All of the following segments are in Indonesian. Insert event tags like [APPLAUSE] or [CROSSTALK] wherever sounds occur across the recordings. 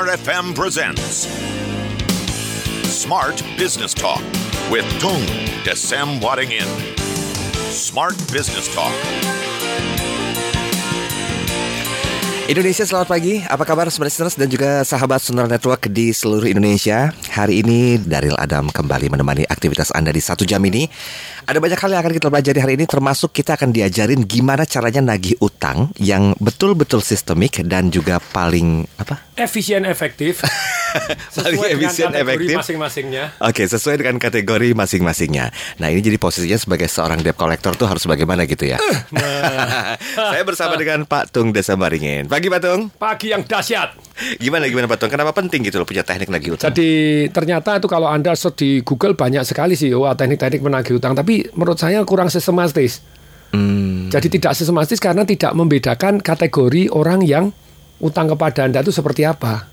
Smart FM presents Smart Business Talk with Tung Desem Wadding In. Smart Business Talk. Indonesia selamat pagi, apa kabar Smart Listeners dan juga sahabat Sonora Network di seluruh Indonesia Hari ini Daryl Adam kembali menemani aktivitas Anda di satu jam ini Ada banyak hal yang akan kita pelajari hari ini termasuk kita akan diajarin gimana caranya nagih utang Yang betul-betul sistemik dan juga paling apa? efisien efektif [LAUGHS] paling sesuai dengan efisien kategori efektif masing-masingnya. Oke, sesuai dengan kategori masing-masingnya. Nah, ini jadi posisinya sebagai seorang debt collector tuh harus bagaimana gitu ya. [LAUGHS] Saya bersama dengan Pak Tung Desa Baringin. Pagi Pak Tung. Pagi yang dahsyat. Gimana gimana Pak Tung? Kenapa penting gitu loh punya teknik nagih utang? Jadi ternyata itu kalau anda search di Google banyak sekali sih wah teknik-teknik menagih utang. Tapi menurut saya kurang sistematis. Hmm, Jadi tidak sistematis karena tidak membedakan kategori orang yang utang kepada anda itu seperti apa.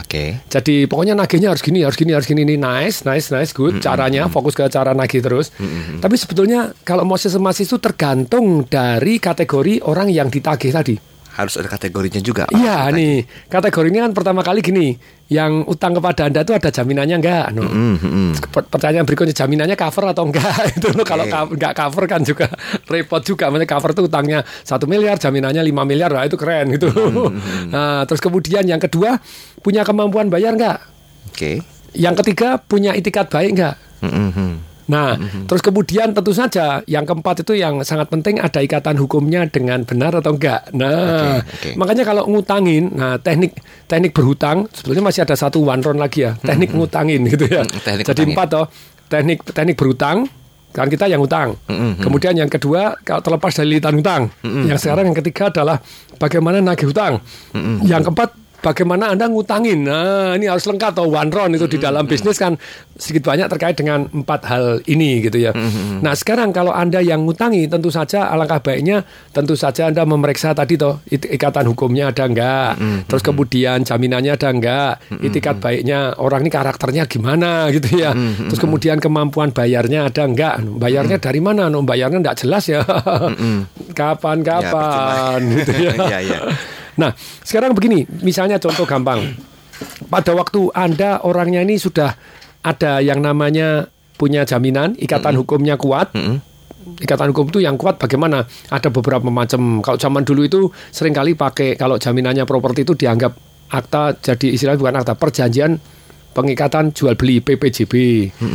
Oke. Jadi pokoknya nagihnya harus gini, harus gini, harus gini. Ini nice, nice, nice, good. Caranya fokus ke cara nagih terus. Tapi sebetulnya kalau mau sistematis itu tergantung dari kategori orang yang ditagih tadi. Harus ada kategorinya juga. Iya nih kategorinya kan pertama kali gini, yang utang kepada anda itu ada jaminannya enggak? No. Hmm, hmm, hmm. Per- Pertanyaan berikutnya jaminannya cover atau enggak? [LAUGHS] itu loh kalau enggak cover kan juga [LAUGHS] repot juga. Maksudnya cover tuh utangnya satu miliar, jaminannya 5 miliar, wah itu keren gitu. [LAUGHS] nah terus kemudian yang kedua punya kemampuan bayar enggak? Oke. Yang ketiga punya itikat baik enggak? Hmm, hmm, hmm. Nah, terus kemudian tentu saja yang keempat itu yang sangat penting ada ikatan hukumnya dengan benar atau enggak. Nah, Oke, oke. makanya kalau ngutangin, nah teknik teknik berhutang sebetulnya masih ada satu one round lagi ya, teknik ngutangin gitu ya. Hmm, teknik Jadi ngutangin. empat toh, teknik teknik berhutang kan kita yang utang. Hmm, Kemudian yang kedua kalau terlepas dari lilitan utang. Yang sekarang yang ketiga adalah bagaimana nagih hutang. Hmm, Yang keempat bagaimana Anda ngutangin. Nah, ini harus lengkap atau one round itu di Hmm, dalam bisnis kan sedikit banyak terkait dengan empat hal ini gitu ya. Hmm, Nah, sekarang kalau Anda yang ngutangi tentu saja alangkah baiknya tentu saja Anda memeriksa tadi toh ikatan hukumnya ada enggak. Hmm, Terus kemudian jaminannya ada enggak. Itikat baiknya orang ini karakternya gimana gitu ya. Hmm, Terus kemudian kemampuan bayarnya ada enggak. Bayarnya dari mana? No, bayarnya enggak jelas ya. [LAUGHS] Kapan-kapan gitu ya. Iya, [LAUGHS] iya. Nah, sekarang begini, misalnya contoh gampang. Pada waktu Anda orangnya ini sudah ada yang namanya punya jaminan, ikatan hukumnya kuat. Ikatan hukum itu yang kuat bagaimana? Ada beberapa macam. Kalau zaman dulu itu sering kali pakai kalau jaminannya properti itu dianggap akta jadi istilahnya bukan akta, perjanjian pengikatan jual beli PPJB.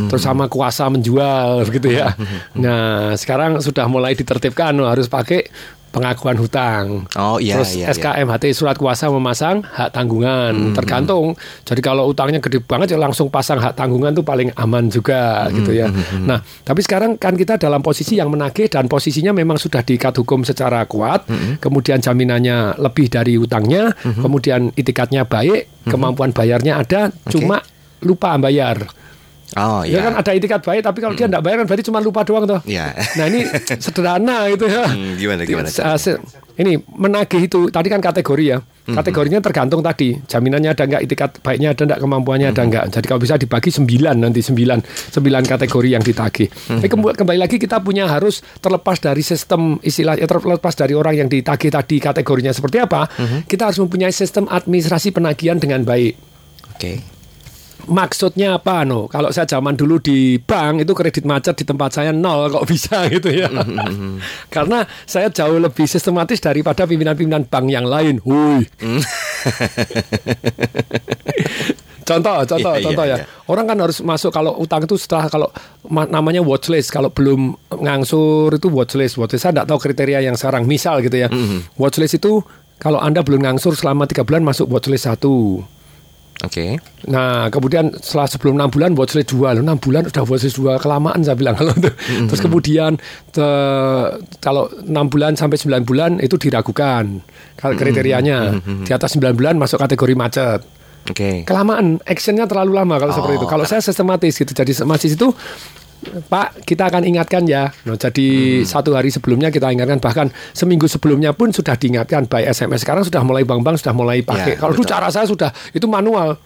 Terus sama kuasa menjual begitu [LAUGHS] ya. Nah, sekarang sudah mulai ditertibkan harus pakai pengakuan hutang. Oh, iya, Terus iya, iya. SKMHT surat kuasa memasang hak tanggungan. Tergantung. Jadi kalau utangnya gede banget ya langsung pasang hak tanggungan tuh paling aman juga gitu ya. Nah, tapi sekarang kan kita dalam posisi yang menagih dan posisinya memang sudah diikat hukum secara kuat. Kemudian jaminannya lebih dari utangnya, kemudian itikatnya baik, kemampuan bayarnya ada, cuma lupa bayar. Oh Ya iya. kan ada itikat baik tapi kalau dia tidak bayar kan berarti cuma lupa doang tuh. Iya. Nah, ini [LAUGHS] sederhana gitu ya. Hmm, gimana, gimana Ini menagih itu tadi kan kategori ya. Hmm. Kategorinya tergantung tadi jaminannya ada enggak, itikat baiknya ada enggak, kemampuannya ada Hmm. enggak. Jadi kalau bisa dibagi sembilan nanti sembilan sembilan kategori yang ditagih. Hmm. Tapi kemb- kembali lagi kita punya harus terlepas dari sistem istilah ya terlepas dari orang yang ditagih tadi kategorinya seperti apa. Hmm. Kita harus mempunyai sistem administrasi penagihan dengan baik. Oke. Maksudnya apa no? Kalau saya zaman dulu di bank itu kredit macet di tempat saya nol kok bisa [LAUGHS] gitu ya. Karena saya jauh lebih sistematis daripada pimpinan-pimpinan bank yang lain. Hui. [LAUGHS] Contoh, contoh, Iya, iya, contoh ya. iya. Orang kan harus masuk kalau utang itu setelah kalau ma- namanya watchlist. Kalau belum ngangsur itu watchlist. Watchlist saya tidak tahu kriteria yang sekarang. Misal gitu ya. Watchlist itu kalau anda belum ngangsur selama tiga bulan masuk watchlist satu. Oke. Nah, kemudian setelah sebelum enam bulan watchlist dua, enam bulan udah watchlist dua kelamaan saya bilang [LAUGHS] kalau itu. Terus kemudian te- kalau enam bulan sampai 9 bulan itu diragukan kalau kriterianya di atas 9 bulan masuk kategori macet. Oke. Kelamaan, actionnya terlalu lama kalau seperti itu. Kalau saya sistematis gitu, jadi sistematis itu Pak, kita akan ingatkan ya. Nah, jadi satu hari sebelumnya kita ingatkan, bahkan seminggu sebelumnya pun sudah diingatkan by SMS. Sekarang sudah mulai bank-bank sudah mulai pakai. Ya, Kalau dulu cara saya sudah itu manual.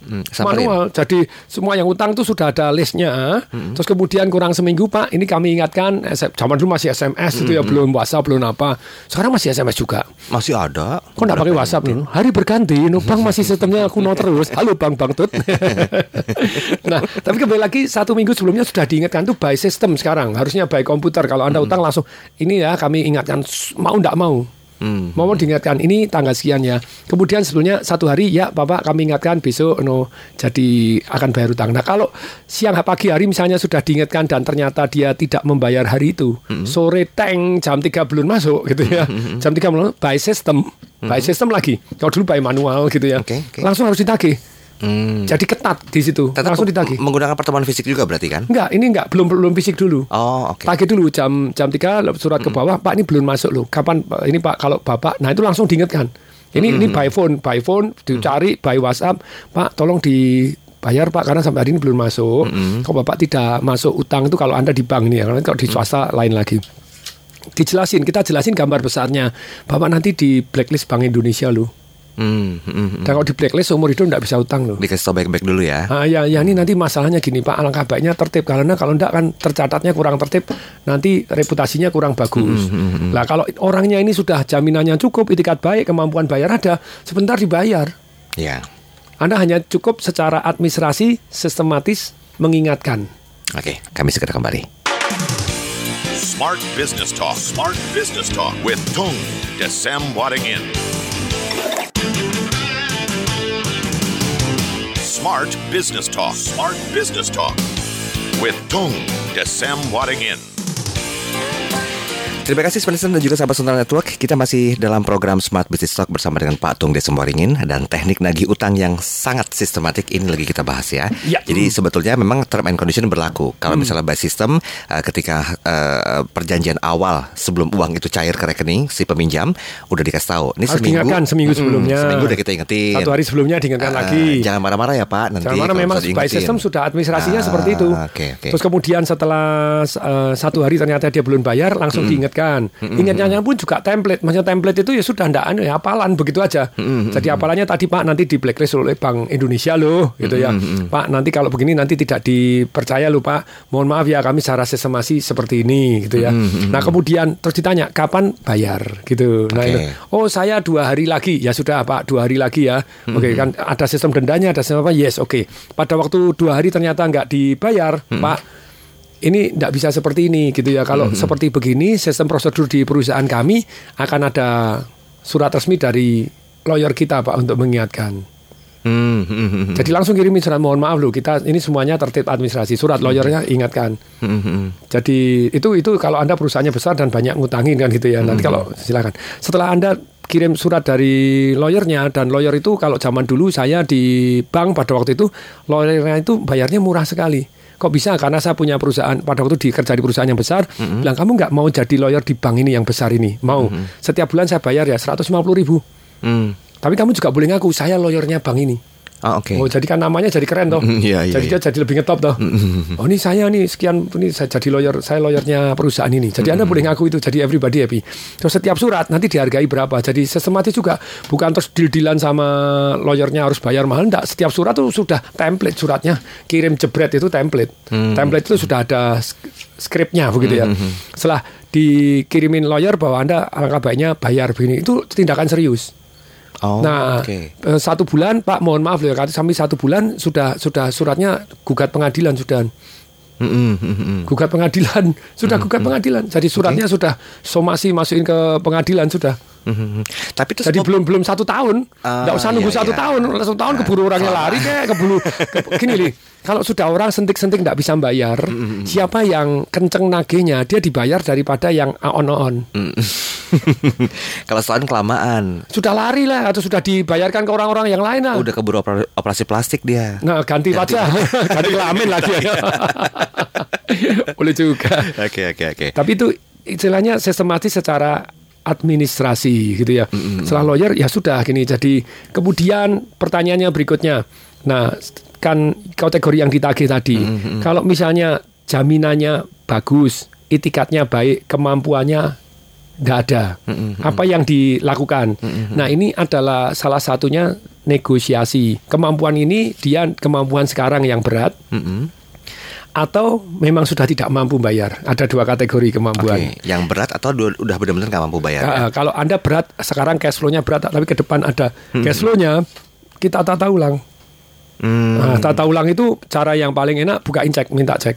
Hmm, manual. Jadi semua yang utang tuh sudah ada listnya. Terus kemudian kurang seminggu Pak, ini kami ingatkan. S- Zaman dulu masih SMS itu ya belum WhatsApp belum apa. Sekarang masih SMS juga. Masih ada. Kok nggak pakai WhatsApp nih? Hari berganti, no, Bang masih sistemnya kuno terus. Halo Bang Bang Tut. [LAUGHS] nah, tapi kembali lagi satu minggu sebelumnya sudah diingatkan tuh by system sekarang. Harusnya by komputer. Kalau anda utang langsung ini ya kami ingatkan mau nggak mau. Mau diingatkan ini tanggal sekian ya. Kemudian sebelumnya satu hari ya Bapak kami ingatkan besok no jadi akan bayar utang. Nah kalau siang pagi hari misalnya sudah diingatkan dan ternyata dia tidak membayar hari itu, sore teng jam 3 belum masuk gitu ya. Jam 3 belum by system, by system lagi. Kalau dulu by manual gitu ya. Oke, oke. Langsung harus ditagih. Hmm. Jadi ketat di situ. Tetap langsung ditagih. menggunakan pertemuan fisik juga berarti kan? Enggak, ini enggak belum belum fisik dulu. Oh, oke. Tagih dulu jam jam 3 surat ke bawah, Pak ini belum masuk loh. Kapan ini Pak kalau Bapak nah itu langsung diingatkan. Ini ini by phone, by phone dicari by WhatsApp, Pak tolong dibayar Pak karena sampai hari ini belum masuk. Kalau Bapak tidak masuk utang itu kalau Anda di bank ini ya, kalau di swasta lain lagi. Dijelasin, kita jelasin gambar besarnya. Bapak nanti di blacklist Bank Indonesia loh. Hmm, hmm, hmm. Dan kalau di blacklist seumur hidup nggak bisa utang loh. Dikasih tau baik-baik dulu ya. Ah, ya, ya ini nanti masalahnya gini Pak, alangkah baiknya tertib karena kalau enggak kan tercatatnya kurang tertib, nanti reputasinya kurang bagus. Lah kalau orangnya ini sudah jaminannya cukup, itikat baik, kemampuan bayar ada, sebentar dibayar. Ya. Anda hanya cukup secara administrasi sistematis mengingatkan. Oke, kami segera kembali. Smart Business Talk. Smart Business Talk with Tung Desem Wadingin. Smart Business Talk. Smart Business Talk with Tung Desem Wadingin. Terima kasih Spencer dan juga sahabat Central Network. Kita masih dalam program Smart Business Talk bersama dengan Pak Tung Desemboringin dan teknik nagih utang yang sangat sistematik ini lagi kita bahas ya. Ya. Jadi sebetulnya memang term and condition berlaku. Kalau misalnya by system uh, ketika uh, perjanjian awal sebelum uang itu cair ke rekening si peminjam udah dikasih tahu. Ini Harus seminggu diingatkan seminggu Mm-mm, sebelumnya. seminggu udah kita ingetin. Satu hari sebelumnya diingatkan Uh, lagi. Jangan marah-marah ya Pak. Nanti Jangan kalau memang by system sudah administrasinya Ah, seperti itu. Oke oke. Terus kemudian setelah uh, satu hari ternyata dia belum bayar, langsung diingatkan. Ingatnya pun juga template. Maksudnya template itu ya sudah ndak anu ya hafalan begitu aja. Jadi hafalannya tadi Pak nanti di blacklist oleh Bank Indonesia loh, gitu ya. Pak nanti kalau begini nanti tidak dipercaya loh Pak. Mohon maaf ya kami secara sistemasi seperti ini, gitu ya. Nah kemudian terus ditanya kapan bayar, gitu. Nah itu, oh saya dua hari lagi, ya sudah Pak dua hari lagi ya. Oke kan ada sistem dendanya, ada sistem apa? Yes, oke. Pada waktu dua hari ternyata nggak dibayar, Pak ini tidak bisa seperti ini gitu ya. Kalau seperti begini, sistem prosedur di perusahaan kami akan ada surat resmi dari lawyer kita Pak untuk mengingatkan. Hmm, hmm, hmm, hmm. Jadi langsung kirimin surat mohon maaf loh kita ini semuanya tertib administrasi. Surat lawyernya ingatkan. Hmm, hmm, hmm. Jadi itu itu kalau anda perusahaannya besar dan banyak ngutangin kan gitu ya. Nanti kalau silakan. Setelah anda kirim surat dari lawyernya dan lawyer itu kalau zaman dulu saya di bank pada waktu itu lawyernya itu bayarnya murah sekali. Kok bisa? Karena saya punya perusahaan pada waktu dikerja di perusahaan yang besar. Bilang kamu nggak mau jadi lawyer di bank ini yang besar ini? Mau? Setiap bulan saya bayar ya 150 ribu. Hmm. Tapi kamu juga boleh ngaku saya lawyernya bank ini. Oh, oke. Oh jadi kan namanya jadi keren toh. Mm, iya, iya, jadi iya. dia jadi lebih ngetop toh. Oh ini saya nih sekian ini saya jadi lawyer saya lawyernya perusahaan ini. Jadi anda boleh ngaku itu jadi everybody happy. Terus setiap surat nanti dihargai berapa. Jadi sistematis juga bukan terus deal-dealan sama lawyernya harus bayar mahal enggak. Setiap surat itu sudah template suratnya. Kirim jebret itu template. Template itu sudah ada sk- skripnya begitu ya. Setelah dikirimin lawyer bahwa anda alangkah baiknya bayar begini itu tindakan serius. Oh, Nah, oke. eh, satu bulan Pak, mohon maaf loh, kata sampai satu bulan sudah sudah suratnya gugat pengadilan sudah hmm, gugat pengadilan sudah gugat pengadilan. Jadi suratnya sudah somasi masukin ke pengadilan sudah. Hmm, hmm. Tapi itu Jadi belum belum satu tahun, Ah, nggak usah nunggu iya, satu iya. tahun, satu tahun keburu orangnya lari kayak keburu. [LAUGHS] ke- gini nih, kalau sudah orang sentik-sentik nggak bisa bayar, siapa yang kenceng nagihnya dia dibayar daripada yang on-on. Hmm. [LAUGHS] Kalau setahun kelamaan, Sudah lari lah atau sudah dibayarkan ke orang-orang yang lain lah. udah keburu opera- operasi plastik dia. Nah, ganti wajah, [LAUGHS] ganti kelamin lagi. [LAUGHS] Boleh juga. Oke oke oke. Tapi itu istilahnya sistematis secara administrasi gitu ya. Setelah lawyer ya sudah gini. Jadi kemudian pertanyaannya berikutnya. Nah, kan kategori yang ditagih tadi. Kalau misalnya jaminannya bagus, itikatnya baik, kemampuannya nggak ada. Apa yang dilakukan? Nah, ini adalah salah satunya negosiasi. Kemampuan ini dia kemampuan sekarang yang berat Mm-mm. atau memang sudah tidak mampu bayar. Ada dua kategori kemampuan. Oke, yang berat atau udah benar-benar nggak mampu bayar? ya? Ya, kalau Anda berat sekarang cash flow-nya berat tapi ke depan ada cash flow-nya kita tata ulang. Hmm, Nah, tata ulang itu cara yang paling enak bukain cek, minta cek.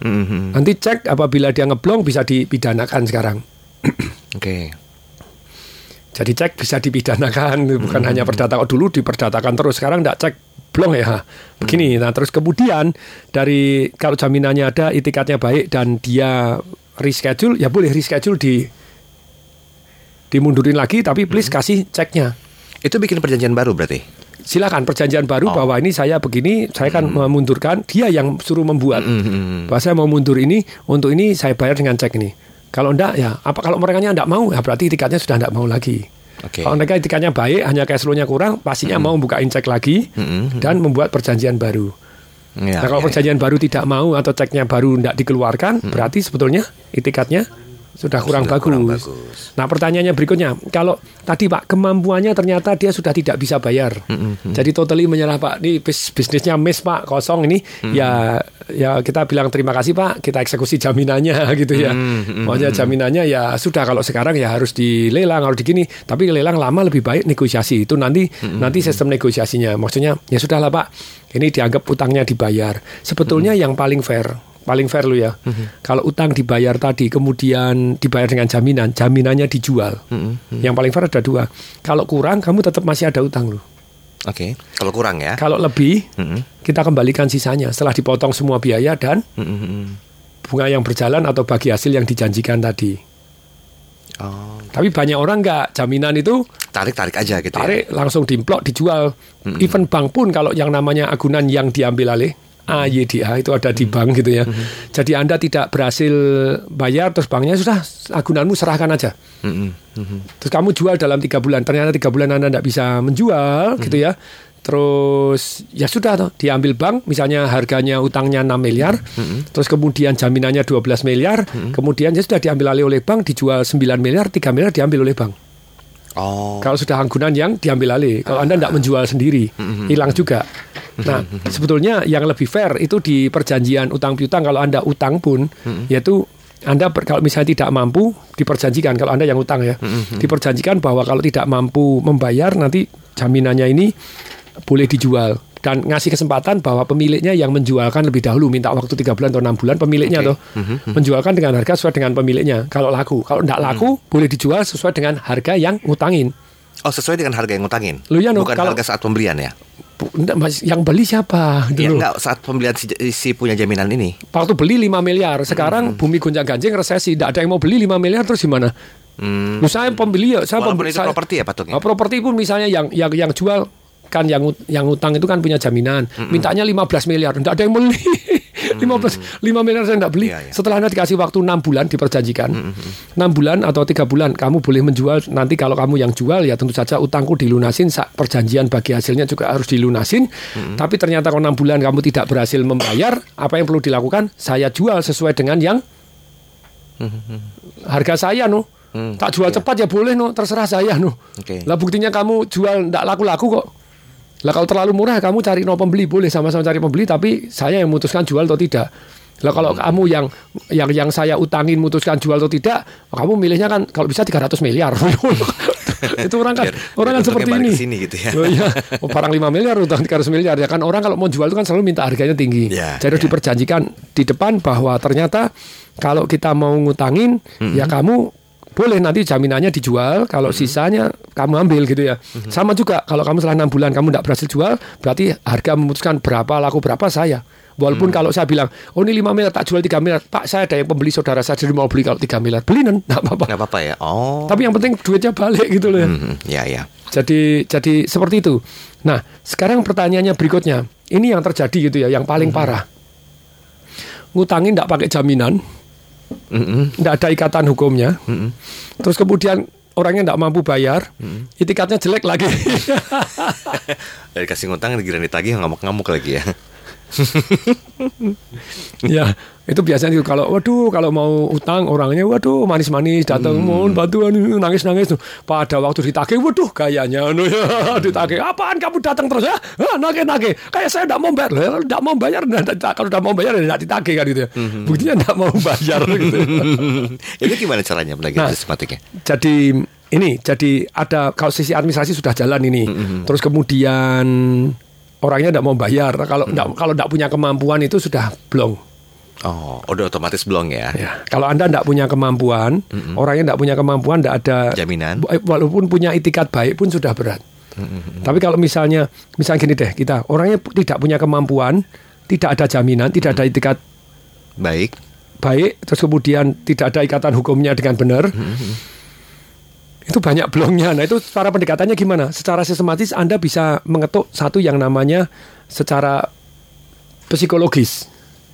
mhm, Nanti cek apabila dia ngeblong bisa dipidanakan sekarang. Oke. Jadi cek bisa dipidanakan, [LAUGHS] bukan hanya perdata. Oh, dulu diperdatakan terus, sekarang tidak cek blong ya. Begini, nah terus kemudian dari kalau jaminannya ada, itikatnya baik dan dia reschedule, ya boleh reschedule di dimundurin lagi, tapi please kasih ceknya. Itu bikin perjanjian baru berarti? Silakan perjanjian baru bahwa ini saya begini, saya kan memundurkan, dia yang suruh membuat. Mhm. Bahwa saya mau mundur ini, untuk ini saya bayar dengan cek ini. Kalau enggak ya, apa kalau mereka enggak mau, ya berarti tiketnya sudah enggak mau lagi. Oke. Kalau mereka tiketnya baik, hanya cash flow-nya kurang, pastinya mau bukain cek lagi Mhm. dan membuat perjanjian baru. Ya, nah kalau ya, perjanjian baru tidak mau atau ceknya baru enggak dikeluarkan, berarti sebetulnya itikatnya sudah kurang, Sudah bagus. kurang bagus. Nah pertanyaannya berikutnya, kalau tadi Pak kemampuannya ternyata dia sudah tidak bisa bayar, jadi totally menyerah Pak, ini bis- bisnisnya miss Pak. Kosong ini, ya ya kita bilang terima kasih Pak, kita eksekusi jaminannya [LAUGHS] gitu ya, Maksudnya jaminannya ya sudah. Kalau sekarang ya harus dilelang harus digini, tapi lelang lama lebih baik negosiasi. Itu nanti nanti sistem negosiasinya, maksudnya ya sudahlah Pak, ini dianggap utangnya dibayar, sebetulnya yang paling fair paling fair lu ya. Kalau utang dibayar tadi kemudian dibayar dengan jaminan, jaminannya dijual. Yang paling fair ada dua. Kalau kurang kamu tetap masih ada utang lu. Oke. Kalau kurang ya? Kalau lebih Mhm. kita kembalikan sisanya setelah dipotong semua biaya dan Mhm. bunga yang berjalan atau bagi hasil yang dijanjikan tadi. Oh, Tapi banyak orang nggak jaminan itu tarik-tarik aja gitu ya? tarik langsung dimplok dijual. Even bank pun kalau yang namanya agunan yang diambil alih AYDA itu ada di bank gitu ya. Jadi Anda tidak berhasil bayar terus banknya sudah agunanmu serahkan aja. Mhm. Mhm. Terus kamu jual dalam tiga bulan. Ternyata tiga bulan Anda tidak bisa menjual gitu ya. Terus ya sudah toh diambil bank misalnya harganya utangnya 6 miliar. Terus kemudian jaminannya 12 miliar. Kemudian ya sudah diambil alih oleh bank dijual 9 miliar, 3 miliar diambil oleh bank. Oh, Kalau sudah anggunan yang diambil alih, kalau Anda tidak menjual sendiri, hilang juga. Nah, [LAUGHS] sebetulnya yang lebih fair itu di perjanjian utang piutang kalau Anda utang pun, yaitu anda kalau misalnya tidak mampu diperjanjikan. Kalau Anda yang utang ya, diperjanjikan bahwa kalau tidak mampu membayar nanti jaminannya ini boleh dijual dan ngasih kesempatan bahwa pemiliknya yang menjualkan lebih dahulu minta waktu tiga bulan atau enam bulan pemiliknya Oke. tuh menjualkan dengan harga sesuai dengan pemiliknya kalau laku kalau tidak laku boleh dijual sesuai dengan harga yang ngutangin oh sesuai dengan harga yang ngutangin. Lu ya, no, Bukan kalau- harga saat pembelian ya? Bu- enggak, Mas, yang beli siapa Ya dulu enggak saat pembelian si, si punya jaminan ini. waktu beli 5 miliar sekarang bumi gonjang ganjing resesi tidak ada yang mau beli 5 miliar terus gimana Hmm. Lu saya pembeli ya saya Walaupun pembeli itu properti ya patungnya. Oh, properti pun misalnya yang yang yang jual kan yang yang utang itu kan punya jaminan. Mintanya 15 miliar, enggak ada yang beli. 15 5 miliar saya enggak beli. Iya, iya. Setelah Anda dikasih waktu 6 bulan diperjanjikan. 6 bulan atau tiga bulan kamu boleh menjual nanti kalau kamu yang jual ya tentu saja utangku dilunasin perjanjian bagi hasilnya juga harus dilunasin. Tapi ternyata kalau 6 bulan kamu tidak berhasil membayar, apa yang perlu dilakukan? Saya jual sesuai dengan yang harga saya no. Hmm, Tak jual iya. cepat ya boleh no, terserah saya no. Oke. Lah buktinya kamu jual ndak laku-laku kok. Lah kalau terlalu murah kamu cari no pembeli boleh sama-sama cari pembeli tapi saya yang memutuskan jual atau tidak. Lah kalau Hmm. kamu yang yang yang saya utangin memutuskan jual atau tidak, kamu milihnya kan kalau bisa 300 miliar. [LAUGHS] itu orang kan Biar- orang biar kan seperti ini. sini gitu ya. Oh iya, oh, barang 5 miliar utang 300 miliar ya kan orang kalau mau jual itu kan selalu minta harganya tinggi. Ya, Jadi harus ya. diperjanjikan di depan bahwa ternyata kalau kita mau ngutangin ya kamu boleh nanti jaminannya dijual kalau sisanya kamu ambil gitu ya sama juga kalau kamu setelah enam bulan kamu tidak berhasil jual berarti harga memutuskan berapa laku berapa saya walaupun kalau saya bilang oh ini 5 miliar tak jual 3 miliar pak saya ada yang pembeli saudara saya jadi mau beli kalau 3 miliar beli nen nggak apa-apa Nggak apa-apa ya. Oh. tapi yang penting duitnya balik gitu loh ya. Mhm, ya ya. Jadi jadi seperti itu. Nah, sekarang pertanyaannya berikutnya. Ini yang terjadi gitu ya, yang paling parah. Ngutangin tidak pakai jaminan, Mhm, tidak ada ikatan hukumnya. mhm. Terus kemudian orangnya tidak mampu bayar, itikatnya jelek lagi. [LAUGHS] Dari kasih ngutang giliran ditagih ngamuk-ngamuk lagi ya. [LAUGHS] ya itu biasanya gitu. kalau waduh kalau mau utang orangnya waduh manis-manis datang Hmm. mohon bantuan nangis-nangis tuh pada waktu ditagih waduh gayanya anu ya [LAUGHS] ditagih apaan kamu datang terus ya nagih-nagih kayak saya tidak mau bayar Lah, tidak mau bayar [LAUGHS] kalau tidak mau bayar ya tidak ditagih kan gitu ya Hmm. buktinya tidak mau bayar gitu Ini gimana caranya belajar Nah. sistematiknya? jadi ini jadi ada kalau sisi administrasi sudah jalan ini terus kemudian orangnya tidak mau bayar Nah, kalau nggak kalau tidak punya kemampuan itu sudah blong Oh, udah otomatis belum ya? Ya, kalau Anda tidak punya kemampuan, orangnya tidak punya kemampuan, tidak ada Jaminan. Eh, Walaupun punya itikat baik pun sudah berat. Tapi kalau misalnya, misalnya gini deh, kita orangnya tidak punya kemampuan, tidak ada jaminan, tidak ada itikat Baik. baik, terus kemudian tidak ada ikatan hukumnya dengan benar. Itu banyak blongnya. Nah itu cara pendekatannya gimana? Secara sistematis Anda bisa mengetuk satu yang namanya secara psikologis.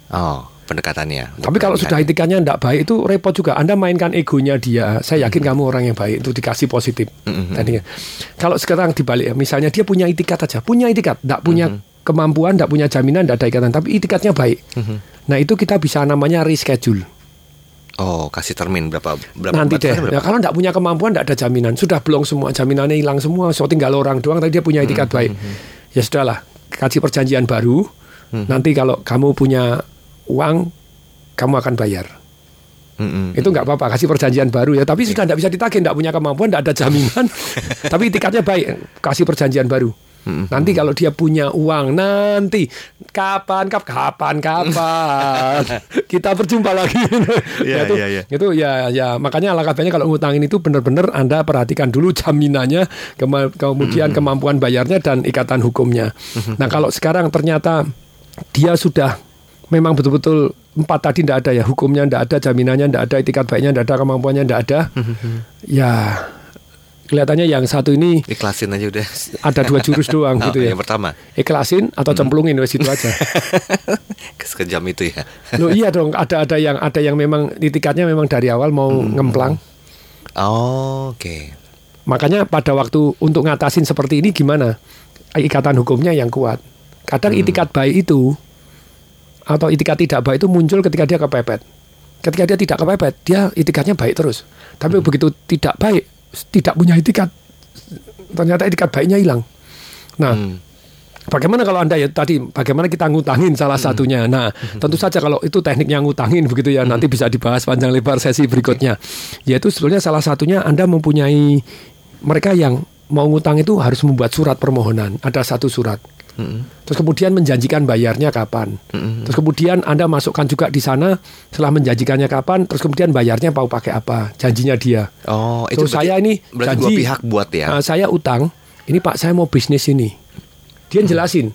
Oh, pendekatannya. Tapi kalau sudah itikanya tidak baik itu repot juga. Anda mainkan egonya dia. Saya yakin kamu orang yang baik itu dikasih positif. Tadinya. Kalau sekarang dibalik, ya, misalnya dia punya itikat aja, punya itikat, tidak punya kemampuan, tidak punya jaminan, tidak ada ikatan, tapi itikatnya baik. Nah itu kita bisa namanya reschedule. Oh, kasih termin berapa berapa Nanti deh. batasannya berapa? Nah, kalau tidak punya kemampuan, tidak ada jaminan. Sudah belum semua jaminannya hilang semua. So tinggal orang doang. Tapi dia punya itikat baik. Ya sudahlah. Kasih perjanjian baru. Nanti kalau kamu punya uang, kamu akan bayar. Mm-mm. Itu nggak apa-apa. Kasih perjanjian baru ya. Tapi sudah tidak bisa ditagih. Tidak punya kemampuan, tidak ada jaminan. [LAUGHS] tapi itikatnya baik. Kasih perjanjian baru. Nanti kalau dia punya uang nanti kapan kap kapan kapan [LAUGHS] kita berjumpa lagi. Iya, itu, iya, iya. itu ya ya makanya alangkah baiknya kalau ngutangin itu benar-benar Anda perhatikan dulu jaminannya kema- kemudian kemampuan bayarnya dan ikatan hukumnya. Nah, kalau sekarang ternyata dia sudah memang betul-betul empat tadi tidak ada ya hukumnya tidak ada jaminannya tidak ada itikat baiknya tidak ada kemampuannya tidak ada ya kelihatannya yang satu ini Ikhlasin aja udah. ada dua jurus [LAUGHS] doang Oh, gitu ya Yang pertama. ikhlasin atau cemplungin wes itu aja [LAUGHS] Sekejam itu ya. Loh iya dong ada ada yang ada yang memang itikatnya memang dari awal mau ngemplang Oh, Oke. Makanya pada waktu untuk ngatasin seperti ini gimana? Ikatan hukumnya yang kuat. Kadang itikat baik itu atau itikat tidak baik itu muncul ketika dia kepepet. Ketika dia tidak kepepet, dia itikatnya baik terus. Tapi begitu tidak baik, tidak punya itikat, ternyata itikat baiknya hilang. Nah, Bagaimana kalau Anda ya tadi bagaimana kita ngutangin salah satunya. Nah, tentu saja kalau itu tekniknya ngutangin begitu ya nanti bisa dibahas panjang lebar sesi berikutnya. Yaitu sebetulnya salah satunya Anda mempunyai mereka yang mau ngutang itu harus membuat surat permohonan. Ada satu surat. Terus kemudian menjanjikan bayarnya kapan. Terus kemudian Anda masukkan juga di sana setelah menjanjikannya kapan, terus kemudian bayarnya mau pakai apa, janjinya dia. Oh, itu saya ini berarti dua janji pihak buat ya. "Ah, saya utang, ini Pak saya mau bisnis ini. Dia jelasin.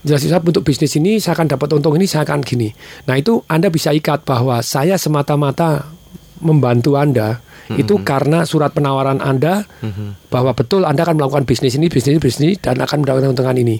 Jelasin saya untuk bisnis ini saya akan dapat untung ini saya akan gini. Nah itu Anda bisa ikat bahwa saya semata-mata membantu Anda itu karena surat penawaran Anda bahwa betul Anda akan melakukan bisnis ini, bisnis ini, bisnis ini dan akan mendapatkan keuntungan ini.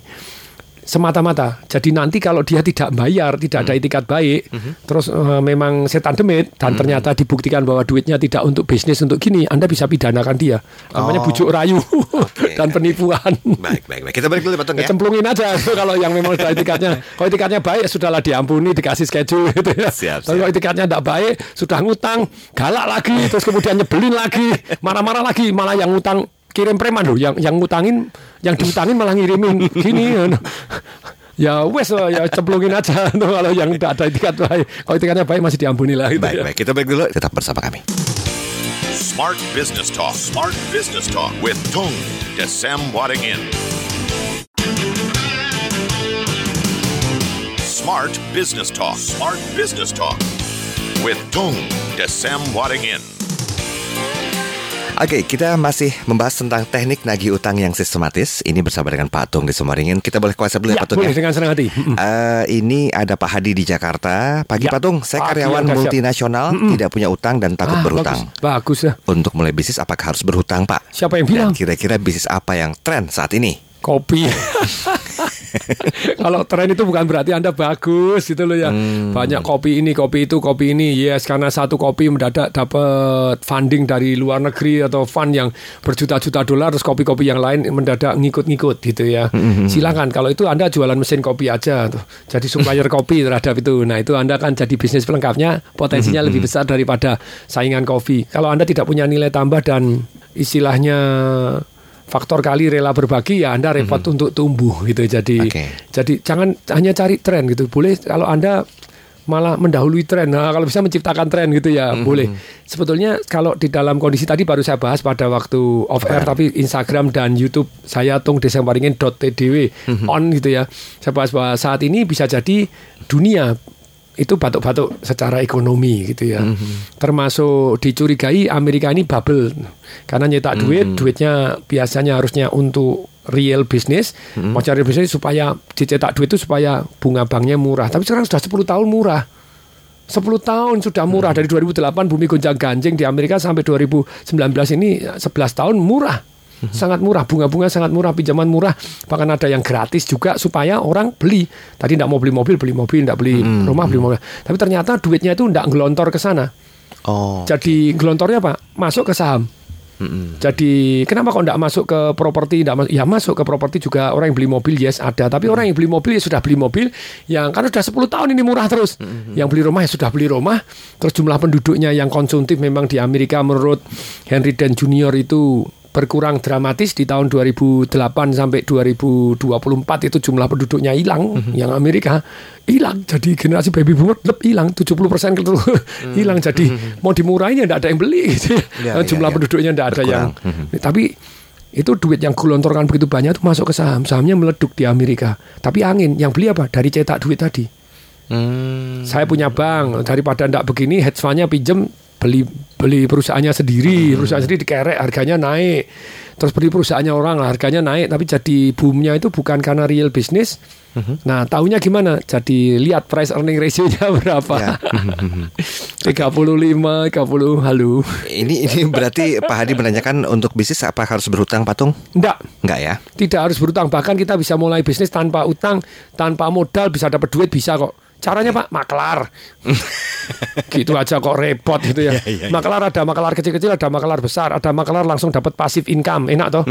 Semata-mata. Jadi nanti kalau dia tidak bayar, tidak ada itikat baik, terus eh, memang setan demit dan ternyata dibuktikan bahwa duitnya tidak untuk bisnis untuk gini, Anda bisa pidanakan dia. Namanya Oh. bujuk rayu [LAUGHS] dan penipuan. Baik, baik, baik. Kita balik dulu Ya, cemplungin aja kalau yang memang sudah itikatnya. [LAUGHS] Kalau itikatnya baik sudahlah diampuni, dikasih schedule gitu ya. Siap, Tapi kalau itikatnya tidak baik, sudah ngutang, galak lagi, terus kemudian nyebelin lagi, marah-marah lagi, malah yang ngutang kirim preman loh, yang yang ngutangin, yang diutangin malah ngirimin gini. [LAUGHS] Ya wes ya cemplungin aja [LAUGHS] tuh kalau yang tidak ada itikat baik. Kalau itikatnya baik masih diampuni lah gitu Baik, ya. baik. Kita break dulu. Tetap bersama kami. Smart Business Talk. Smart Business Talk with Tung Desem Wadingin. Smart Business Talk. Smart Business Talk with Tung Desem Wadingin. Oke, kita masih membahas tentang teknik nagih utang yang sistematis. Ini bersama dengan Pak Tung di Semaringin. Kita boleh kuasa dulu ya, Ya, Pak Tung boleh ya. dengan senang hati. Mm-mm. Eh, ini ada Pak Hadi di Jakarta. Pagi Ya, Pak Tung, saya pagi, karyawan multinasional, tidak punya utang dan takut Ah, berhutang. Bagus, bagus ya. Untuk mulai bisnis apakah harus berhutang, Pak? Siapa yang Dan bilang? kira-kira bisnis apa yang tren saat ini? Kopi. [LAUGHS] [LAUGHS] Kalau tren itu bukan berarti Anda bagus gitu loh ya. Hmm. Banyak kopi ini, kopi itu, kopi ini. Yes, karena satu kopi mendadak dapat funding dari luar negeri atau fund yang berjuta-juta dolar terus kopi-kopi yang lain mendadak ngikut-ngikut gitu ya. Hmm, Silakan kalau itu Anda jualan mesin kopi aja tuh. Jadi supplier [LAUGHS] kopi terhadap itu. Nah, itu Anda kan jadi bisnis pelengkapnya potensinya lebih besar daripada saingan kopi. Kalau Anda tidak punya nilai tambah dan istilahnya faktor kali rela berbagi ya Anda repot untuk tumbuh gitu. Jadi Oke. jadi jangan hanya cari tren gitu. Boleh kalau Anda malah mendahului tren. Nah, kalau bisa menciptakan tren gitu ya, boleh. Sebetulnya kalau di dalam kondisi tadi baru saya bahas pada waktu off air tapi Instagram dan YouTube saya tung desembaringin.tdw on gitu ya. Saya bahas bahwa saat ini bisa jadi dunia itu batuk-batuk secara ekonomi gitu ya. Termasuk dicurigai Amerika ini bubble karena nyetak duit, duitnya biasanya harusnya untuk real business, mau cari bisnis supaya dicetak duit itu supaya bunga banknya murah. Tapi sekarang sudah 10 tahun murah. 10 tahun sudah murah dari 2008 bumi gonjang ganjing di Amerika sampai 2019 ini 11 tahun murah. Sangat murah, bunga-bunga sangat murah, pinjaman murah, bahkan ada yang gratis juga supaya orang beli. Tadi tidak mau beli mobil, beli mobil, tidak beli rumah, beli mobil. Tapi ternyata duitnya itu tidak ngelontor ke sana. Oh. Jadi gelontornya apa? Masuk ke saham. Jadi kenapa kok tidak masuk ke properti? Tidak masuk, ya masuk ke properti juga orang yang beli mobil yes ada. Tapi orang yang beli mobil ya sudah beli mobil yang kan sudah 10 tahun ini murah terus. Yang beli rumah ya sudah beli rumah. Terus jumlah penduduknya yang konsumtif memang di Amerika menurut Henry Dan Junior itu berkurang dramatis di tahun 2008 sampai 2024 itu jumlah penduduknya hilang. Yang Amerika hilang. Jadi generasi baby boomer lep hilang. 70 persen gitu. Hilang. Jadi mau dimurahin ya tidak ada yang beli gitu. Ya, [LAUGHS] ya, jumlah ya. penduduknya tidak ada yang Berkurang. tapi itu duit yang gelontorkan begitu banyak itu masuk ke saham. Sahamnya meleduk di Amerika. Tapi angin yang beli apa? Dari cetak duit tadi. Hmm. saya punya bank. Daripada ndak begini hedge fund-nya pinjem beli beli perusahaannya sendiri perusahaan sendiri dikerek harganya naik. Terus beli perusahaannya orang harganya naik. Tapi jadi boomnya itu bukan karena real business. Nah tahunya gimana? Jadi lihat price earning ratio-nya [LAUGHS] berapa? Ya. [LAUGHS] 35 30 halo. Ini ini berarti Pak Hadi menanyakan untuk bisnis apa harus berhutang patung? ndak Enggak. Ya? tidak harus berutang bahkan kita bisa mulai bisnis tanpa utang tanpa modal bisa dapat duit bisa kok caranya pak maklar. [LAUGHS] Gitu aja kok repot gitu ya. Maklar ada maklar kecil-kecil ada maklar besar. Ada maklar langsung dapat pasif income. Enak toh?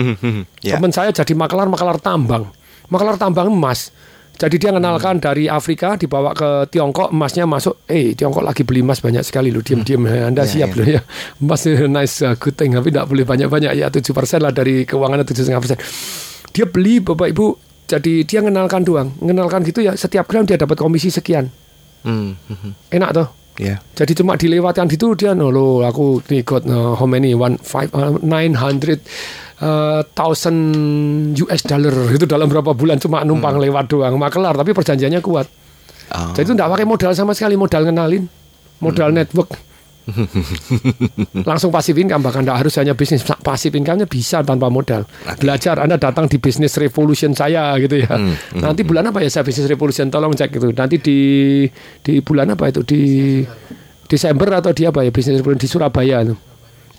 Ya. teman saya jadi maklar maklar tambang. Maklar tambang emas. Jadi dia kenalkan dari Afrika dibawa ke Tiongkok emasnya masuk. Eh Tiongkok lagi beli emas banyak sekali loh. Diam-diam Anda Ya, siap ya. loh ya. Emas eh, nice uh, good thing tapi tidak boleh banyak-banyak. Ya 7% lah dari keuangannya 7,5% dia beli Bapak Ibu jadi dia kenalkan doang. Mengenalkan gitu ya setiap gram dia dapat komisi sekian. Hmm. hmm, enak toh? Ya. jadi cuma dilewatkan gitu dia no lo aku nih got uh, how many? One five uh, nine hundred uh, thousand US dollar. Itu dalam berapa bulan cuma numpang lewat doang. Makelar tapi perjanjiannya kuat. Oh. jadi itu tidak pakai modal sama sekali modal kenalin modal network [LAUGHS] langsung pasif income bahkan tidak harus hanya bisnis pasif income-nya bisa tanpa modal. Belajar anda datang di bisnis revolution saya gitu ya. Nanti bulan apa ya saya bisnis revolution? Tolong cek itu. Nanti di di bulan apa itu? Di Desember atau di apa ya? Bisnis revolution di Surabaya tuh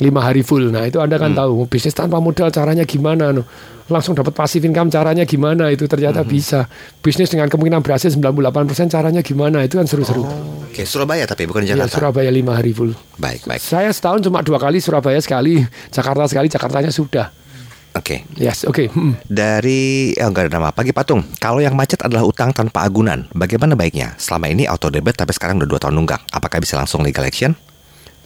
lima hari full nah itu anda kan tahu bisnis tanpa modal caranya gimana no. langsung dapat pasif income caranya gimana itu ternyata bisa bisnis dengan kemungkinan berhasil 98% caranya gimana itu kan seru-seru Oke, Surabaya tapi bukan Ya, Jakarta. Surabaya lima hari full. Baik, baik. Saya setahun cuma dua kali Surabaya sekali, Jakarta sekali, Jakartanya sudah. Oke. Yes, oke. Hmm. Dari eh, enggak ada nama. Pagi Patung. Kalau yang macet adalah utang tanpa agunan, bagaimana baiknya? Selama ini auto debit tapi sekarang udah dua tahun nunggak. Apakah bisa langsung legal action?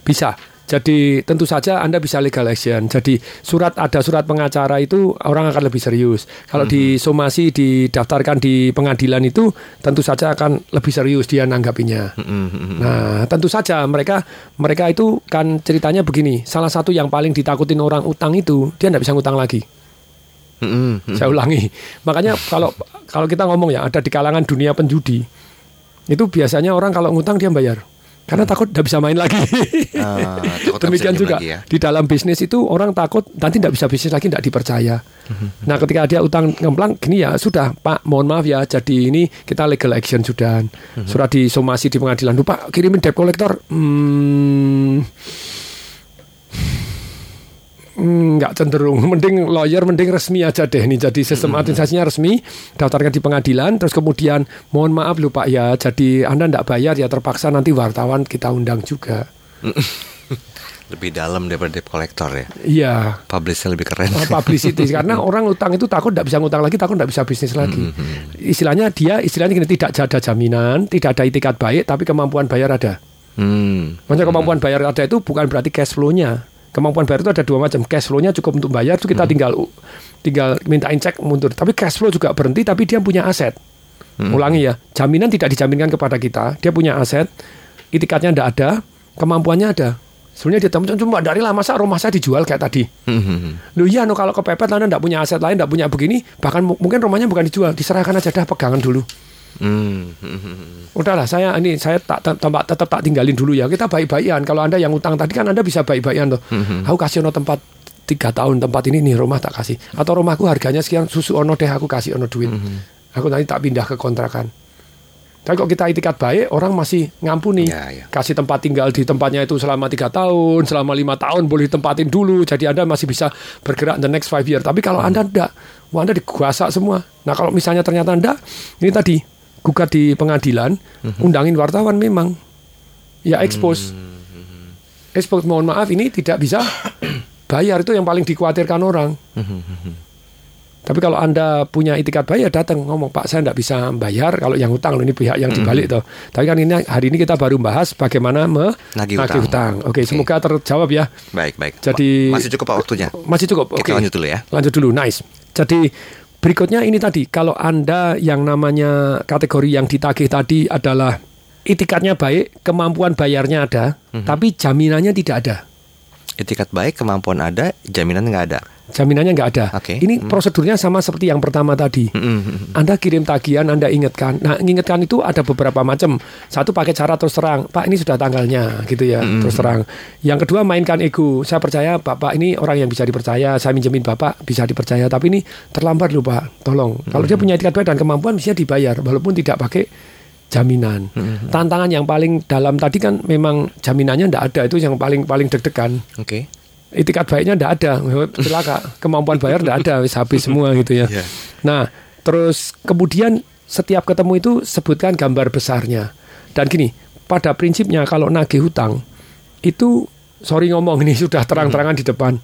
Bisa. Jadi tentu saja Anda bisa legal action. Jadi surat ada surat pengacara itu orang akan lebih serius. Kalau disomasi didaftarkan di pengadilan itu tentu saja akan lebih serius dia nanggapinya. Nah, tentu saja mereka mereka itu kan ceritanya begini. Salah satu yang paling ditakutin orang utang itu dia tidak bisa ngutang lagi. Mm-mm. Saya ulangi. Makanya kalau kalau kita ngomong ya ada di kalangan dunia penjudi itu biasanya orang kalau ngutang dia bayar karena takut tidak bisa main lagi. Takut [LAUGHS] nggak Demikian juga lagi ya. di dalam bisnis itu orang takut nanti tidak bisa bisnis lagi tidak dipercaya. Mhm. Nah ketika dia utang ngemplang gini ya sudah Pak mohon maaf ya jadi ini kita legal action sudah Mhm. surat disomasi di pengadilan. Pak kirimin debt collector. Hmm, Hmm, nggak cenderung. Mending lawyer, mending resmi aja deh nih. Jadi sistem administrasinya resmi, daftarkan di pengadilan, terus kemudian mohon maaf lupa ya. Jadi anda nggak bayar ya terpaksa nanti wartawan kita undang juga. [LAUGHS] Lebih dalam daripada debt collector ya. Iya. Publishnya lebih keren. Oh, publicity [LAUGHS] karena orang utang itu takut tidak bisa ngutang lagi, takut tidak bisa bisnis lagi. Istilahnya dia istilahnya gini tidak ada jaminan, tidak ada itikat baik, tapi kemampuan bayar ada. Hmm. Maksudnya kemampuan bayar ada itu bukan berarti cash flow-nya. Kemampuan bayar itu ada dua macam. Cash flow-nya cukup untuk bayar itu kita tinggal tinggal mintain cek mundur. Tapi cash flow juga berhenti tapi dia punya aset. Ulangi ya, jaminan tidak dijaminkan kepada kita. Dia punya aset, itikatnya tidak ada, kemampuannya ada. Sebenarnya dia temen cuma dari lah masa rumah saya dijual kayak tadi. Lu iya no kalau kepepet anda tidak punya aset lain, tidak punya begini, bahkan mu- mungkin rumahnya bukan dijual, diserahkan aja dah pegangan dulu. Hmm. Udahlah saya ini saya tak tak- tempat tetap tak tinggalin dulu ya. Kita baik-baikan. Kalau anda yang utang tadi kan anda bisa baik-baikan tuh. Aku kasih ono tempat tiga tahun tempat ini nih rumah tak kasih. Atau rumahku harganya sekian susu ono deh aku kasih ono duit. Aku nanti tak pindah ke kontrakan. Tapi kok kita itikat baik, orang masih ngampuni. Ya, ya. Kasih tempat tinggal di tempatnya itu selama tiga tahun, selama lima tahun boleh tempatin dulu. Jadi Anda masih bisa bergerak the next five year. Tapi kalau Anda enggak, wah Anda diguasa semua. Nah kalau misalnya ternyata Anda, ini tadi, gugat di pengadilan, undangin wartawan memang. Ya expose. Expose, mohon maaf ini tidak bisa bayar. Itu yang paling dikhawatirkan orang. Tapi kalau Anda punya itikat bayar datang ngomong Pak saya tidak bisa bayar kalau yang utang loh ini pihak yang dibalik toh. Tapi kan ini hari ini kita baru bahas bagaimana Nagih menagih utang. utang. Oke, semoga terjawab ya. Baik, baik. Jadi- masih cukup Pak waktunya. Masih cukup. Oke. Kita lanjut dulu ya. Lanjut dulu. Nice. Jadi berikutnya ini tadi kalau Anda yang namanya kategori yang ditagih tadi adalah itikatnya baik, kemampuan bayarnya ada, Mhm. tapi jaminannya tidak ada. Etikat baik, kemampuan ada, jaminan nggak ada. Jaminannya nggak ada. Oke. Ini prosedurnya sama seperti yang pertama tadi. Hmm. Anda kirim tagihan, Anda ingatkan. Nah, ingatkan itu ada beberapa macam. Satu pakai cara terus terang, Pak ini sudah tanggalnya, gitu ya, terus terang. Yang kedua mainkan ego. Saya percaya Bapak ini orang yang bisa dipercaya. Saya minjemin Bapak bisa dipercaya. Tapi ini terlambat loh Pak. Tolong. Kalau dia punya etikat baik dan kemampuan bisa dibayar, walaupun tidak pakai jaminan. Tantangan yang paling dalam tadi kan memang jaminannya tidak ada. Itu yang paling paling deg-degan Oke. Itikat baiknya ndak ada. Celaka kemampuan bayar ndak ada wis habis semua gitu ya. Iya. nah terus kemudian setiap ketemu itu sebutkan gambar besarnya. Dan gini pada prinsipnya kalau nagih hutang itu sorry ngomong [LAUGHS] ini sudah terang-terangan di depan.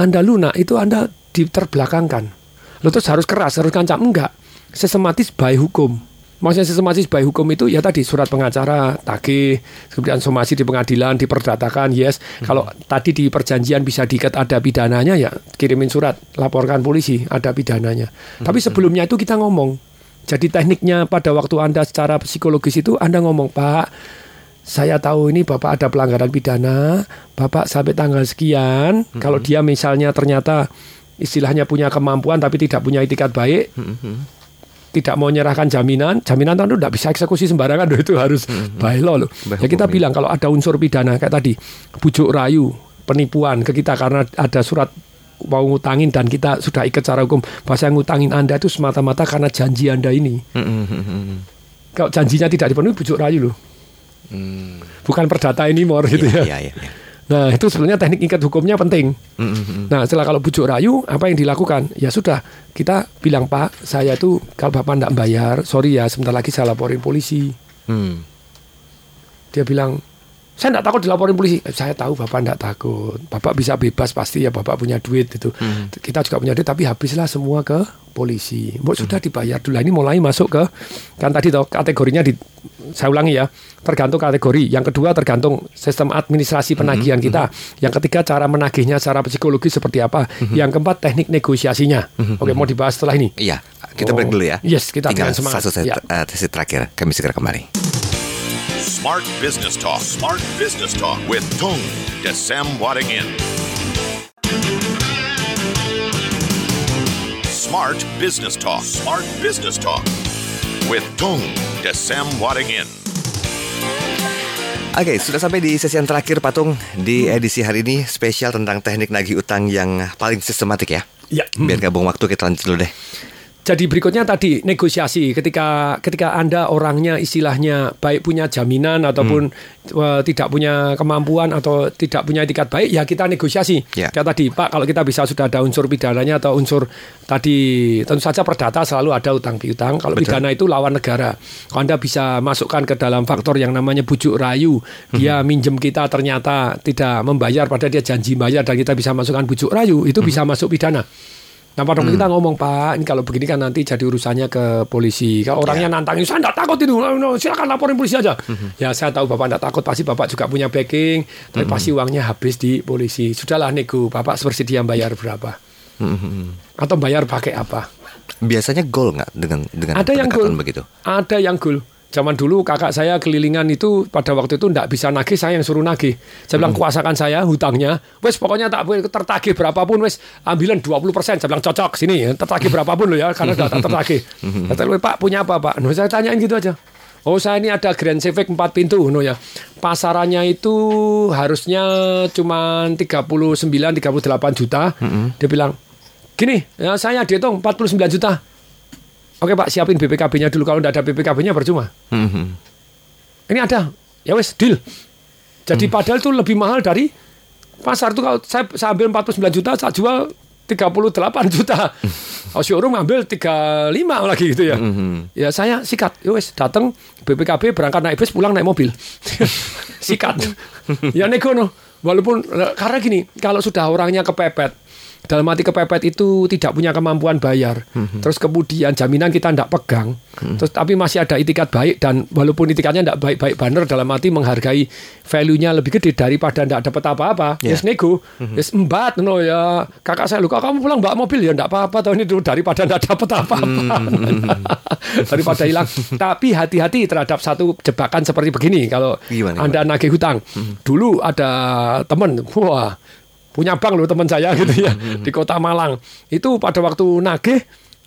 Anda lunak itu anda diterbelakangkan lo terus harus keras harus kancam enggak. Sistematis by hukum Maksudnya sistematis by hukum itu ya tadi surat pengacara, tagih, kemudian somasi di pengadilan, diperdatakan, yes. Kalau tadi di perjanjian bisa diikat ada pidananya ya kirimin surat, laporkan polisi, ada pidananya. Tapi sebelumnya itu kita ngomong. Jadi tekniknya pada waktu Anda secara psikologis itu Anda ngomong, Pak, saya tahu ini Bapak ada pelanggaran pidana, Bapak sampai tanggal sekian, kalau dia misalnya ternyata istilahnya punya kemampuan tapi tidak punya itikat baik, tidak mau menyerahkan jaminan, jaminan tentu tidak bisa eksekusi sembarangan loh, itu harus by law loh. By Ya kita bilang kalau ada unsur pidana kayak tadi, bujuk rayu, penipuan ke kita karena ada surat mau ngutangin dan kita sudah ikat secara hukum bahwa saya ngutangin Anda itu semata-mata karena janji Anda ini. Hmm, Kalau janjinya tidak dipenuhi bujuk rayu loh. Bukan perdata ini more gitu ya. Iya, iya, iya. Nah, itu sebenarnya teknik ikat hukumnya penting. Hmm, Nah, setelah kalau bujuk rayu, apa yang dilakukan? Ya sudah, kita bilang Pak, saya tuh kalau Bapak tidak bayar, sorry ya, sebentar lagi saya laporin polisi. Hmm. Dia bilang, saya tidak takut dilaporin polisi. Eh, Saya tahu Bapak tidak takut. Bapak bisa bebas pasti ya, Bapak punya duit itu. Kita juga punya duit, tapi habislah semua ke polisi. Mau sudah dibayar dulu. Ini mulai masuk ke kan tadi toh kategorinya di saya ulangi ya, tergantung kategori. Yang kedua tergantung sistem administrasi penagihan kita. Yang ketiga cara menagihnya secara psikologis seperti apa. Yang keempat teknik negosiasinya. Oke, mau dibahas setelah ini. Iya, kita Oh. break dulu ya. Yes, kita Tinggal dengan semangat. satu sesi, Ya. eh, sesi terakhir. Kami segera kembali. Smart Business Talk. Smart Business Talk with Tung Desem Wadingin. Smart Business Talk. Smart Business Talk with Tung Desem Wadingin. Oke, sudah sampai di sesi yang terakhir Patung di edisi hari ini spesial tentang teknik nagih utang yang paling sistematik ya. Ya. Biar gabung waktu kita lanjut dulu deh. Jadi berikutnya tadi negosiasi ketika ketika anda orangnya istilahnya baik punya jaminan ataupun uh, tidak punya kemampuan atau tidak punya etikat baik ya kita negosiasi. Ya. Kayak tadi Pak kalau kita bisa sudah ada unsur pidananya atau unsur tadi tentu saja perdata selalu ada utang piutang. Kalau Betul. pidana itu lawan negara. Kalau anda bisa masukkan ke dalam faktor yang namanya bujuk rayu, dia minjem kita ternyata tidak membayar pada dia janji bayar dan kita bisa masukkan bujuk rayu itu bisa masuk pidana. Nah pada waktu kita ngomong Pak, ini kalau begini kan nanti jadi urusannya ke polisi. Kalau orangnya nantangin, saya tidak takut itu, silakan laporin polisi aja. Ya saya tahu Bapak tidak takut, pasti Bapak juga punya backing, tapi pasti uangnya habis di polisi. Sudahlah nego, Bapak bersedia bayar berapa? Atau bayar pakai apa? Biasanya goal nggak dengan dengan Ada yang goal. begitu? Ada yang goal. Zaman dulu kakak saya kelilingan itu pada waktu itu tidak bisa nagih, saya yang suruh nagih. Saya bilang kuasakan saya hutangnya, wes pokoknya tak boleh tertagih berapapun wes ambilan 20 persen. Saya bilang cocok sini ya, tertagih berapapun loh ya karena sudah tak tertagih. Kata lu, Pak punya apa Pak? No, saya tanyain gitu aja. Oh saya ini ada Grand Civic 4 pintu no ya. Pasarannya itu harusnya cuma 39 38 juta. Dia bilang, "Gini, ya saya dihitung 49 juta." Oke Pak, siapin BPKB-nya dulu. Kalau tidak ada BPKB-nya percuma. Mhm. Ini ada. Ya wes, deal. Jadi padahal itu lebih mahal dari pasar itu kalau saya, saya ambil 49 juta, saya jual 38 juta. [LAUGHS] Oh, showroom ambil 35 lagi gitu ya. Ya saya sikat. Ya wes, datang BPKB berangkat naik bus, pulang naik mobil. [LAUGHS] sikat. [LAUGHS] ya nego no. Walaupun karena gini, kalau sudah orangnya kepepet, dalam arti kepepet itu tidak punya kemampuan bayar. Terus kemudian jaminan kita tidak pegang. Terus tapi masih ada itikat baik dan walaupun itikatnya tidak baik-baik banner dalam arti menghargai value-nya lebih gede daripada tidak dapat apa-apa. Ya. Yes nego. Yes embat no ya. Kakak saya lu kok kamu pulang bawa mobil ya tidak apa-apa tahun ini dulu daripada tidak dapat apa-apa. [LAUGHS] daripada hilang. Tapi hati-hati terhadap satu jebakan seperti begini kalau Gimana, Anda nagih hutang. Dulu ada teman, wah punya bank loh teman saya gitu ya [LAUGHS] di kota Malang. Itu pada waktu nagih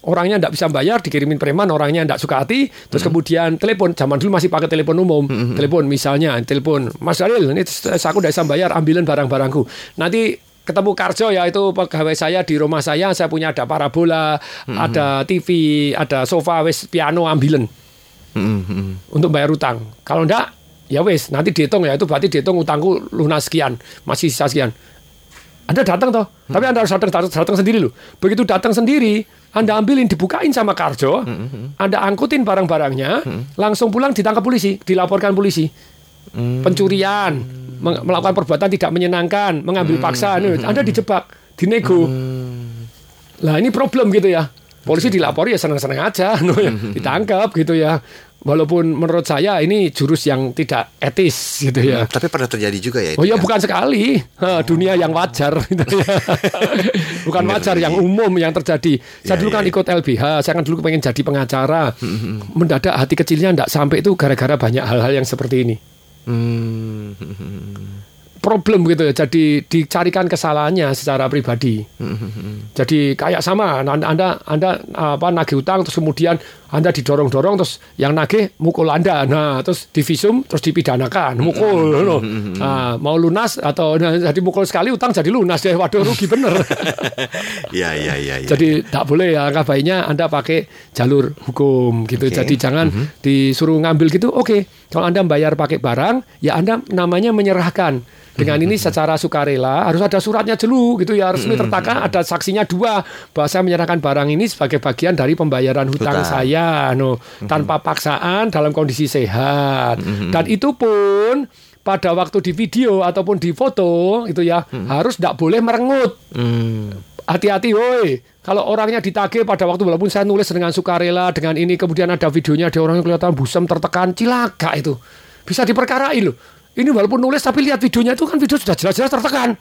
orangnya tidak bisa bayar dikirimin preman orangnya tidak suka hati terus kemudian telepon zaman dulu masih pakai telepon umum telepon misalnya telepon Mas Daril ini aku tidak bisa bayar ambilin barang-barangku nanti ketemu Karjo ya itu pegawai saya di rumah saya saya punya ada parabola ada TV ada sofa wes piano ambilin Mhm. untuk bayar utang. Kalau enggak, ya wes nanti dihitung ya itu berarti dihitung utangku lunas sekian, masih sisa sekian. Anda datang toh, tapi Anda harus datang, datang, datang sendiri loh. Begitu datang sendiri, Anda ambilin, dibukain sama Karjo, Anda angkutin barang-barangnya, langsung pulang ditangkap polisi, dilaporkan polisi. Pencurian, meng- melakukan perbuatan tidak menyenangkan, mengambil paksa, nih, Anda dijebak, dinego. Lah ini problem gitu ya. Polisi dilapori ya senang-senang aja, [LAUGHS] no, ya. ditangkap gitu ya. Walaupun menurut saya ini jurus yang tidak etis gitu ya. Tapi pernah terjadi juga ya itu Oh ya ya? bukan sekali Ha, dunia yang wajar [LAUGHS] gitu ya. [LAUGHS] bukan wajar yang umum yang terjadi. Saya Ya, dulu ya, kan ya. ikut LBH, saya kan dulu pengen jadi pengacara. Mendadak hati kecilnya tidak sampai itu gara-gara banyak hal-hal yang seperti ini. Hmm. Problem gitu ya. Jadi dicarikan kesalahannya secara pribadi. Jadi kayak sama Anda Anda, anda apa nagih utang terus kemudian Anda didorong-dorong terus yang nagih mukul Anda. Nah, terus divisum terus dipidanakan, mukul no. Nah, mau lunas atau nah, jadi mukul sekali utang jadi lunas deh. Waduh rugi bener. Iya [LAUGHS] iya iya. iya. Jadi tak boleh ya angka baiknya Anda pakai jalur hukum gitu. Oke. Jadi jangan disuruh ngambil gitu. Oke, kalau Anda bayar pakai barang, ya Anda namanya menyerahkan. Dengan ini secara sukarela harus ada suratnya dulu gitu ya resmi tertaka ada saksinya dua bahwa saya menyerahkan barang ini sebagai bagian dari pembayaran hutang Hutang. saya no tanpa paksaan dalam kondisi sehat. Dan itu pun pada waktu di video ataupun di foto itu ya harus tidak boleh merengut. Hmm. hati-hati woi. Kalau orangnya ditagih pada waktu walaupun saya nulis dengan sukarela dengan ini kemudian ada videonya ada orangnya kelihatan busam tertekan cilaka itu. Bisa diperkarai loh. Ini walaupun nulis tapi lihat videonya itu kan video sudah jelas-jelas tertekan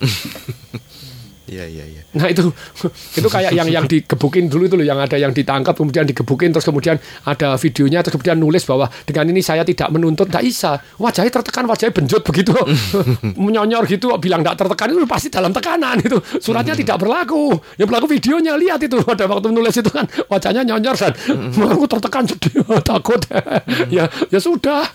[LAUGHS] Iya iya iya. nah itu [LAUGHS] itu kayak yang yang digebukin dulu itu loh yang ada yang ditangkap kemudian digebukin terus kemudian ada videonya terus kemudian nulis bahwa dengan ini saya tidak menuntut tidak bisa. Wajahnya tertekan wajahnya benjut begitu. [LAUGHS] Menyonyor gitu bilang tidak tertekan itu pasti dalam tekanan itu. Suratnya tidak berlaku. Yang berlaku videonya lihat itu. [LAUGHS] Pada waktu nulis itu kan wajahnya nyonyor dan aku tertekan sedih takut. Ya ya sudah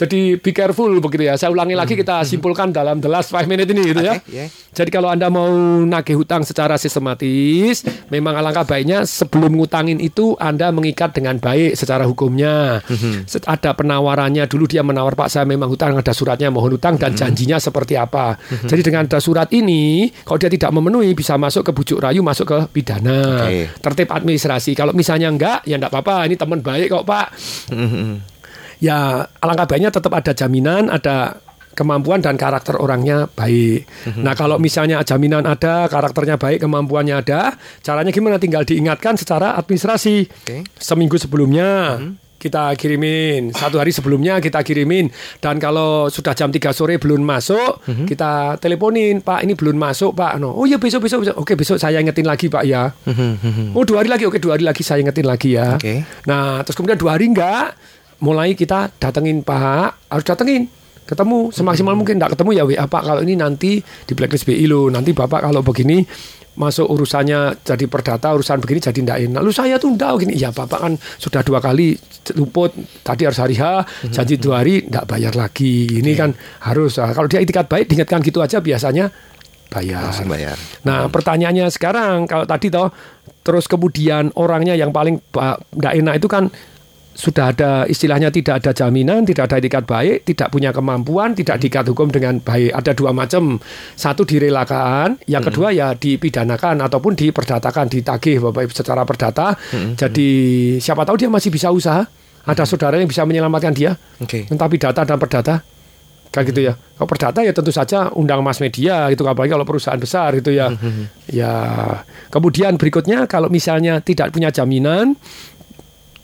Jadi be careful begitu ya. Saya ulangi lagi kita simpulkan dalam the last five minute ini gitu ya. Yeah. Jadi kalau Anda mau nagih hutang secara sistematis, memang alangkah baiknya sebelum ngutangin itu Anda mengikat dengan baik secara hukumnya. Set- Ada penawarannya dulu dia menawar Pak saya memang hutang ada suratnya mohon hutang dan janjinya seperti apa. Jadi dengan ada surat ini, kalau dia tidak memenuhi bisa masuk ke bujuk rayu, masuk ke pidana. Oke. Tertib administrasi. Kalau misalnya enggak, ya enggak apa-apa. Ini teman baik kok Pak ya alangkah baiknya tetap ada jaminan, ada kemampuan dan karakter orangnya baik. Nah kalau misalnya jaminan ada, karakternya baik, kemampuannya ada, caranya gimana? Tinggal diingatkan secara administrasi. Oke. Seminggu sebelumnya kita kirimin, satu hari sebelumnya kita kirimin, dan kalau sudah jam 3 sore belum masuk, kita teleponin, Pak ini belum masuk Pak. No. Oh iya besok besok besok. Oke besok saya ingetin lagi Pak ya. Oh dua hari lagi, oke dua hari lagi saya ingetin lagi ya. Oke. Nah, terus kemudian dua hari enggak, mulai kita datengin Pak, harus datengin. Ketemu semaksimal mungkin enggak ketemu ya WA Pak kalau ini nanti di blacklist BI lo, nanti Bapak kalau begini masuk urusannya jadi perdata urusan begini jadi enggak enak. Lu saya tuh enggak gini. Ya Bapak kan sudah dua kali luput tadi harus hari H, janji dua hari enggak bayar lagi. Ini kan harus ah, kalau dia itikat baik diingatkan gitu aja biasanya bayar. Langsung bayar. Nah, pertanyaannya sekarang kalau tadi toh terus kemudian orangnya yang paling tidak enak itu kan sudah ada istilahnya tidak ada jaminan, tidak ada etikat baik, tidak punya kemampuan, tidak diikat hukum dengan baik. Ada dua macam. Satu direlakan, yang kedua ya dipidanakan ataupun diperdatakan, ditagih Bapak Ibu secara perdata. Jadi siapa tahu dia masih bisa usaha. Ada saudara yang bisa menyelamatkan dia. Oke. Entah pidata dan perdata. Kayak gitu ya. Kalau perdata ya tentu saja undang mass media gitu apalagi kalau perusahaan besar gitu ya. ya. Kemudian berikutnya kalau misalnya tidak punya jaminan,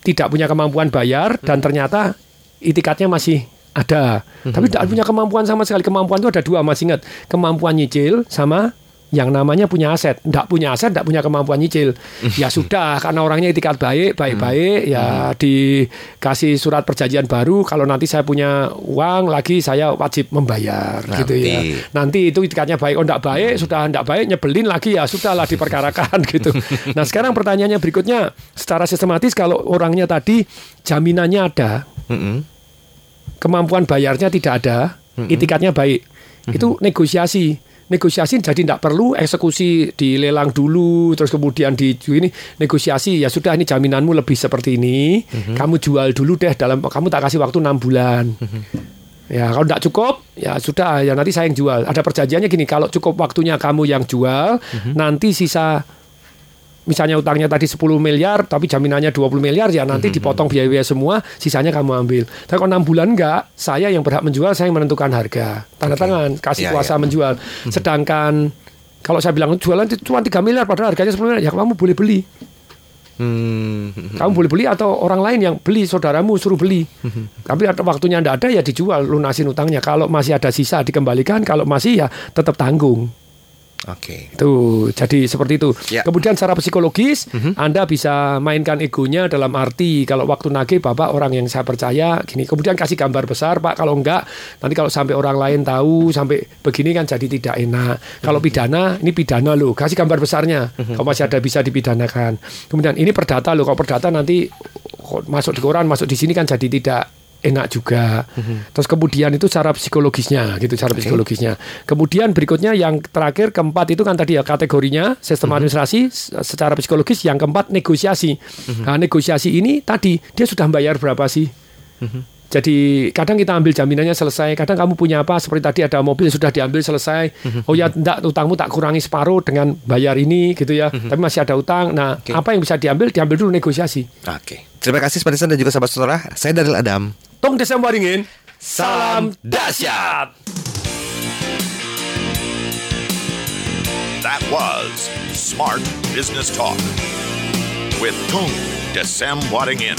tidak punya kemampuan bayar dan ternyata itikatnya masih ada. Tapi tidak punya kemampuan sama sekali. Kemampuan itu ada dua, Mas ingat. Kemampuan nyicil sama yang namanya punya aset. Tidak punya aset, tidak punya kemampuan nyicil. [LAUGHS] Ya sudah, karena orangnya itikat baik, baik-baik, ya dikasih surat perjanjian baru. Kalau nanti saya punya uang lagi, saya wajib membayar, gitu ya. Nanti. Nanti itu itikatnya baik, oh tidak baik, sudah tidak baik, nyebelin lagi ya sudahlah diperkarakan [LAUGHS] gitu. Nah sekarang pertanyaannya berikutnya, secara sistematis kalau orangnya tadi jaminannya ada, kemampuan bayarnya tidak ada, itikatnya baik, itu negosiasi. Negosiasi jadi tidak perlu eksekusi dilelang dulu, terus kemudian di ini negosiasi. Ya sudah ini jaminanmu lebih seperti ini, kamu jual dulu deh dalam kamu tak kasih waktu enam bulan. Ya kalau tidak cukup ya sudah ya nanti saya yang jual. Ada perjanjiannya gini kalau cukup waktunya kamu yang jual, nanti sisa misalnya utangnya tadi 10 miliar tapi jaminannya 20 miliar ya nanti dipotong biaya-biaya semua sisanya kamu ambil. Tapi kalau 6 bulan enggak, saya yang berhak menjual, saya yang menentukan harga. Tanda tangan, kasih Ya, kuasa ya. menjual. Sedangkan kalau saya bilang jualan cuma 3 miliar padahal harganya 10 miliar, ya kamu boleh beli. Hmm. Kamu boleh beli atau orang lain yang beli saudaramu suruh beli. Tapi ada waktunya tidak ada ya dijual lunasin utangnya. Kalau masih ada sisa dikembalikan, kalau masih ya tetap tanggung. Oke. Tuh, jadi seperti itu. Ya. Kemudian secara psikologis, Anda bisa mainkan egonya dalam arti kalau waktu nagih Bapak orang yang saya percaya gini. Kemudian kasih gambar besar, Pak. Kalau enggak, nanti kalau sampai orang lain tahu sampai begini kan jadi tidak enak. Kalau pidana, ini pidana loh. Kasih gambar besarnya. Kalau masih ada bisa dipidanakan. Kemudian ini perdata loh. Kalau perdata nanti masuk di koran, masuk di sini kan jadi tidak enak juga. Terus kemudian itu cara psikologisnya gitu cara psikologisnya. Kemudian berikutnya yang terakhir keempat itu kan tadi ya kategorinya sistem administrasi s- secara psikologis yang keempat negosiasi. Nah, negosiasi ini tadi dia sudah bayar berapa sih? Jadi kadang kita ambil jaminannya selesai, kadang kamu punya apa seperti tadi ada mobil sudah diambil selesai. Oh ya enggak utangmu tak kurangi separuh dengan bayar ini gitu ya. Tapi masih ada utang. Nah, Oke. apa yang bisa diambil diambil dulu negosiasi. Oke. Terima kasih Spanisan dan juga sahabat saudara. Saya Daril Adam. Tong Desem Waringin. Salam dahsyat. That was Smart Business Talk with Tung Desem Wadding In.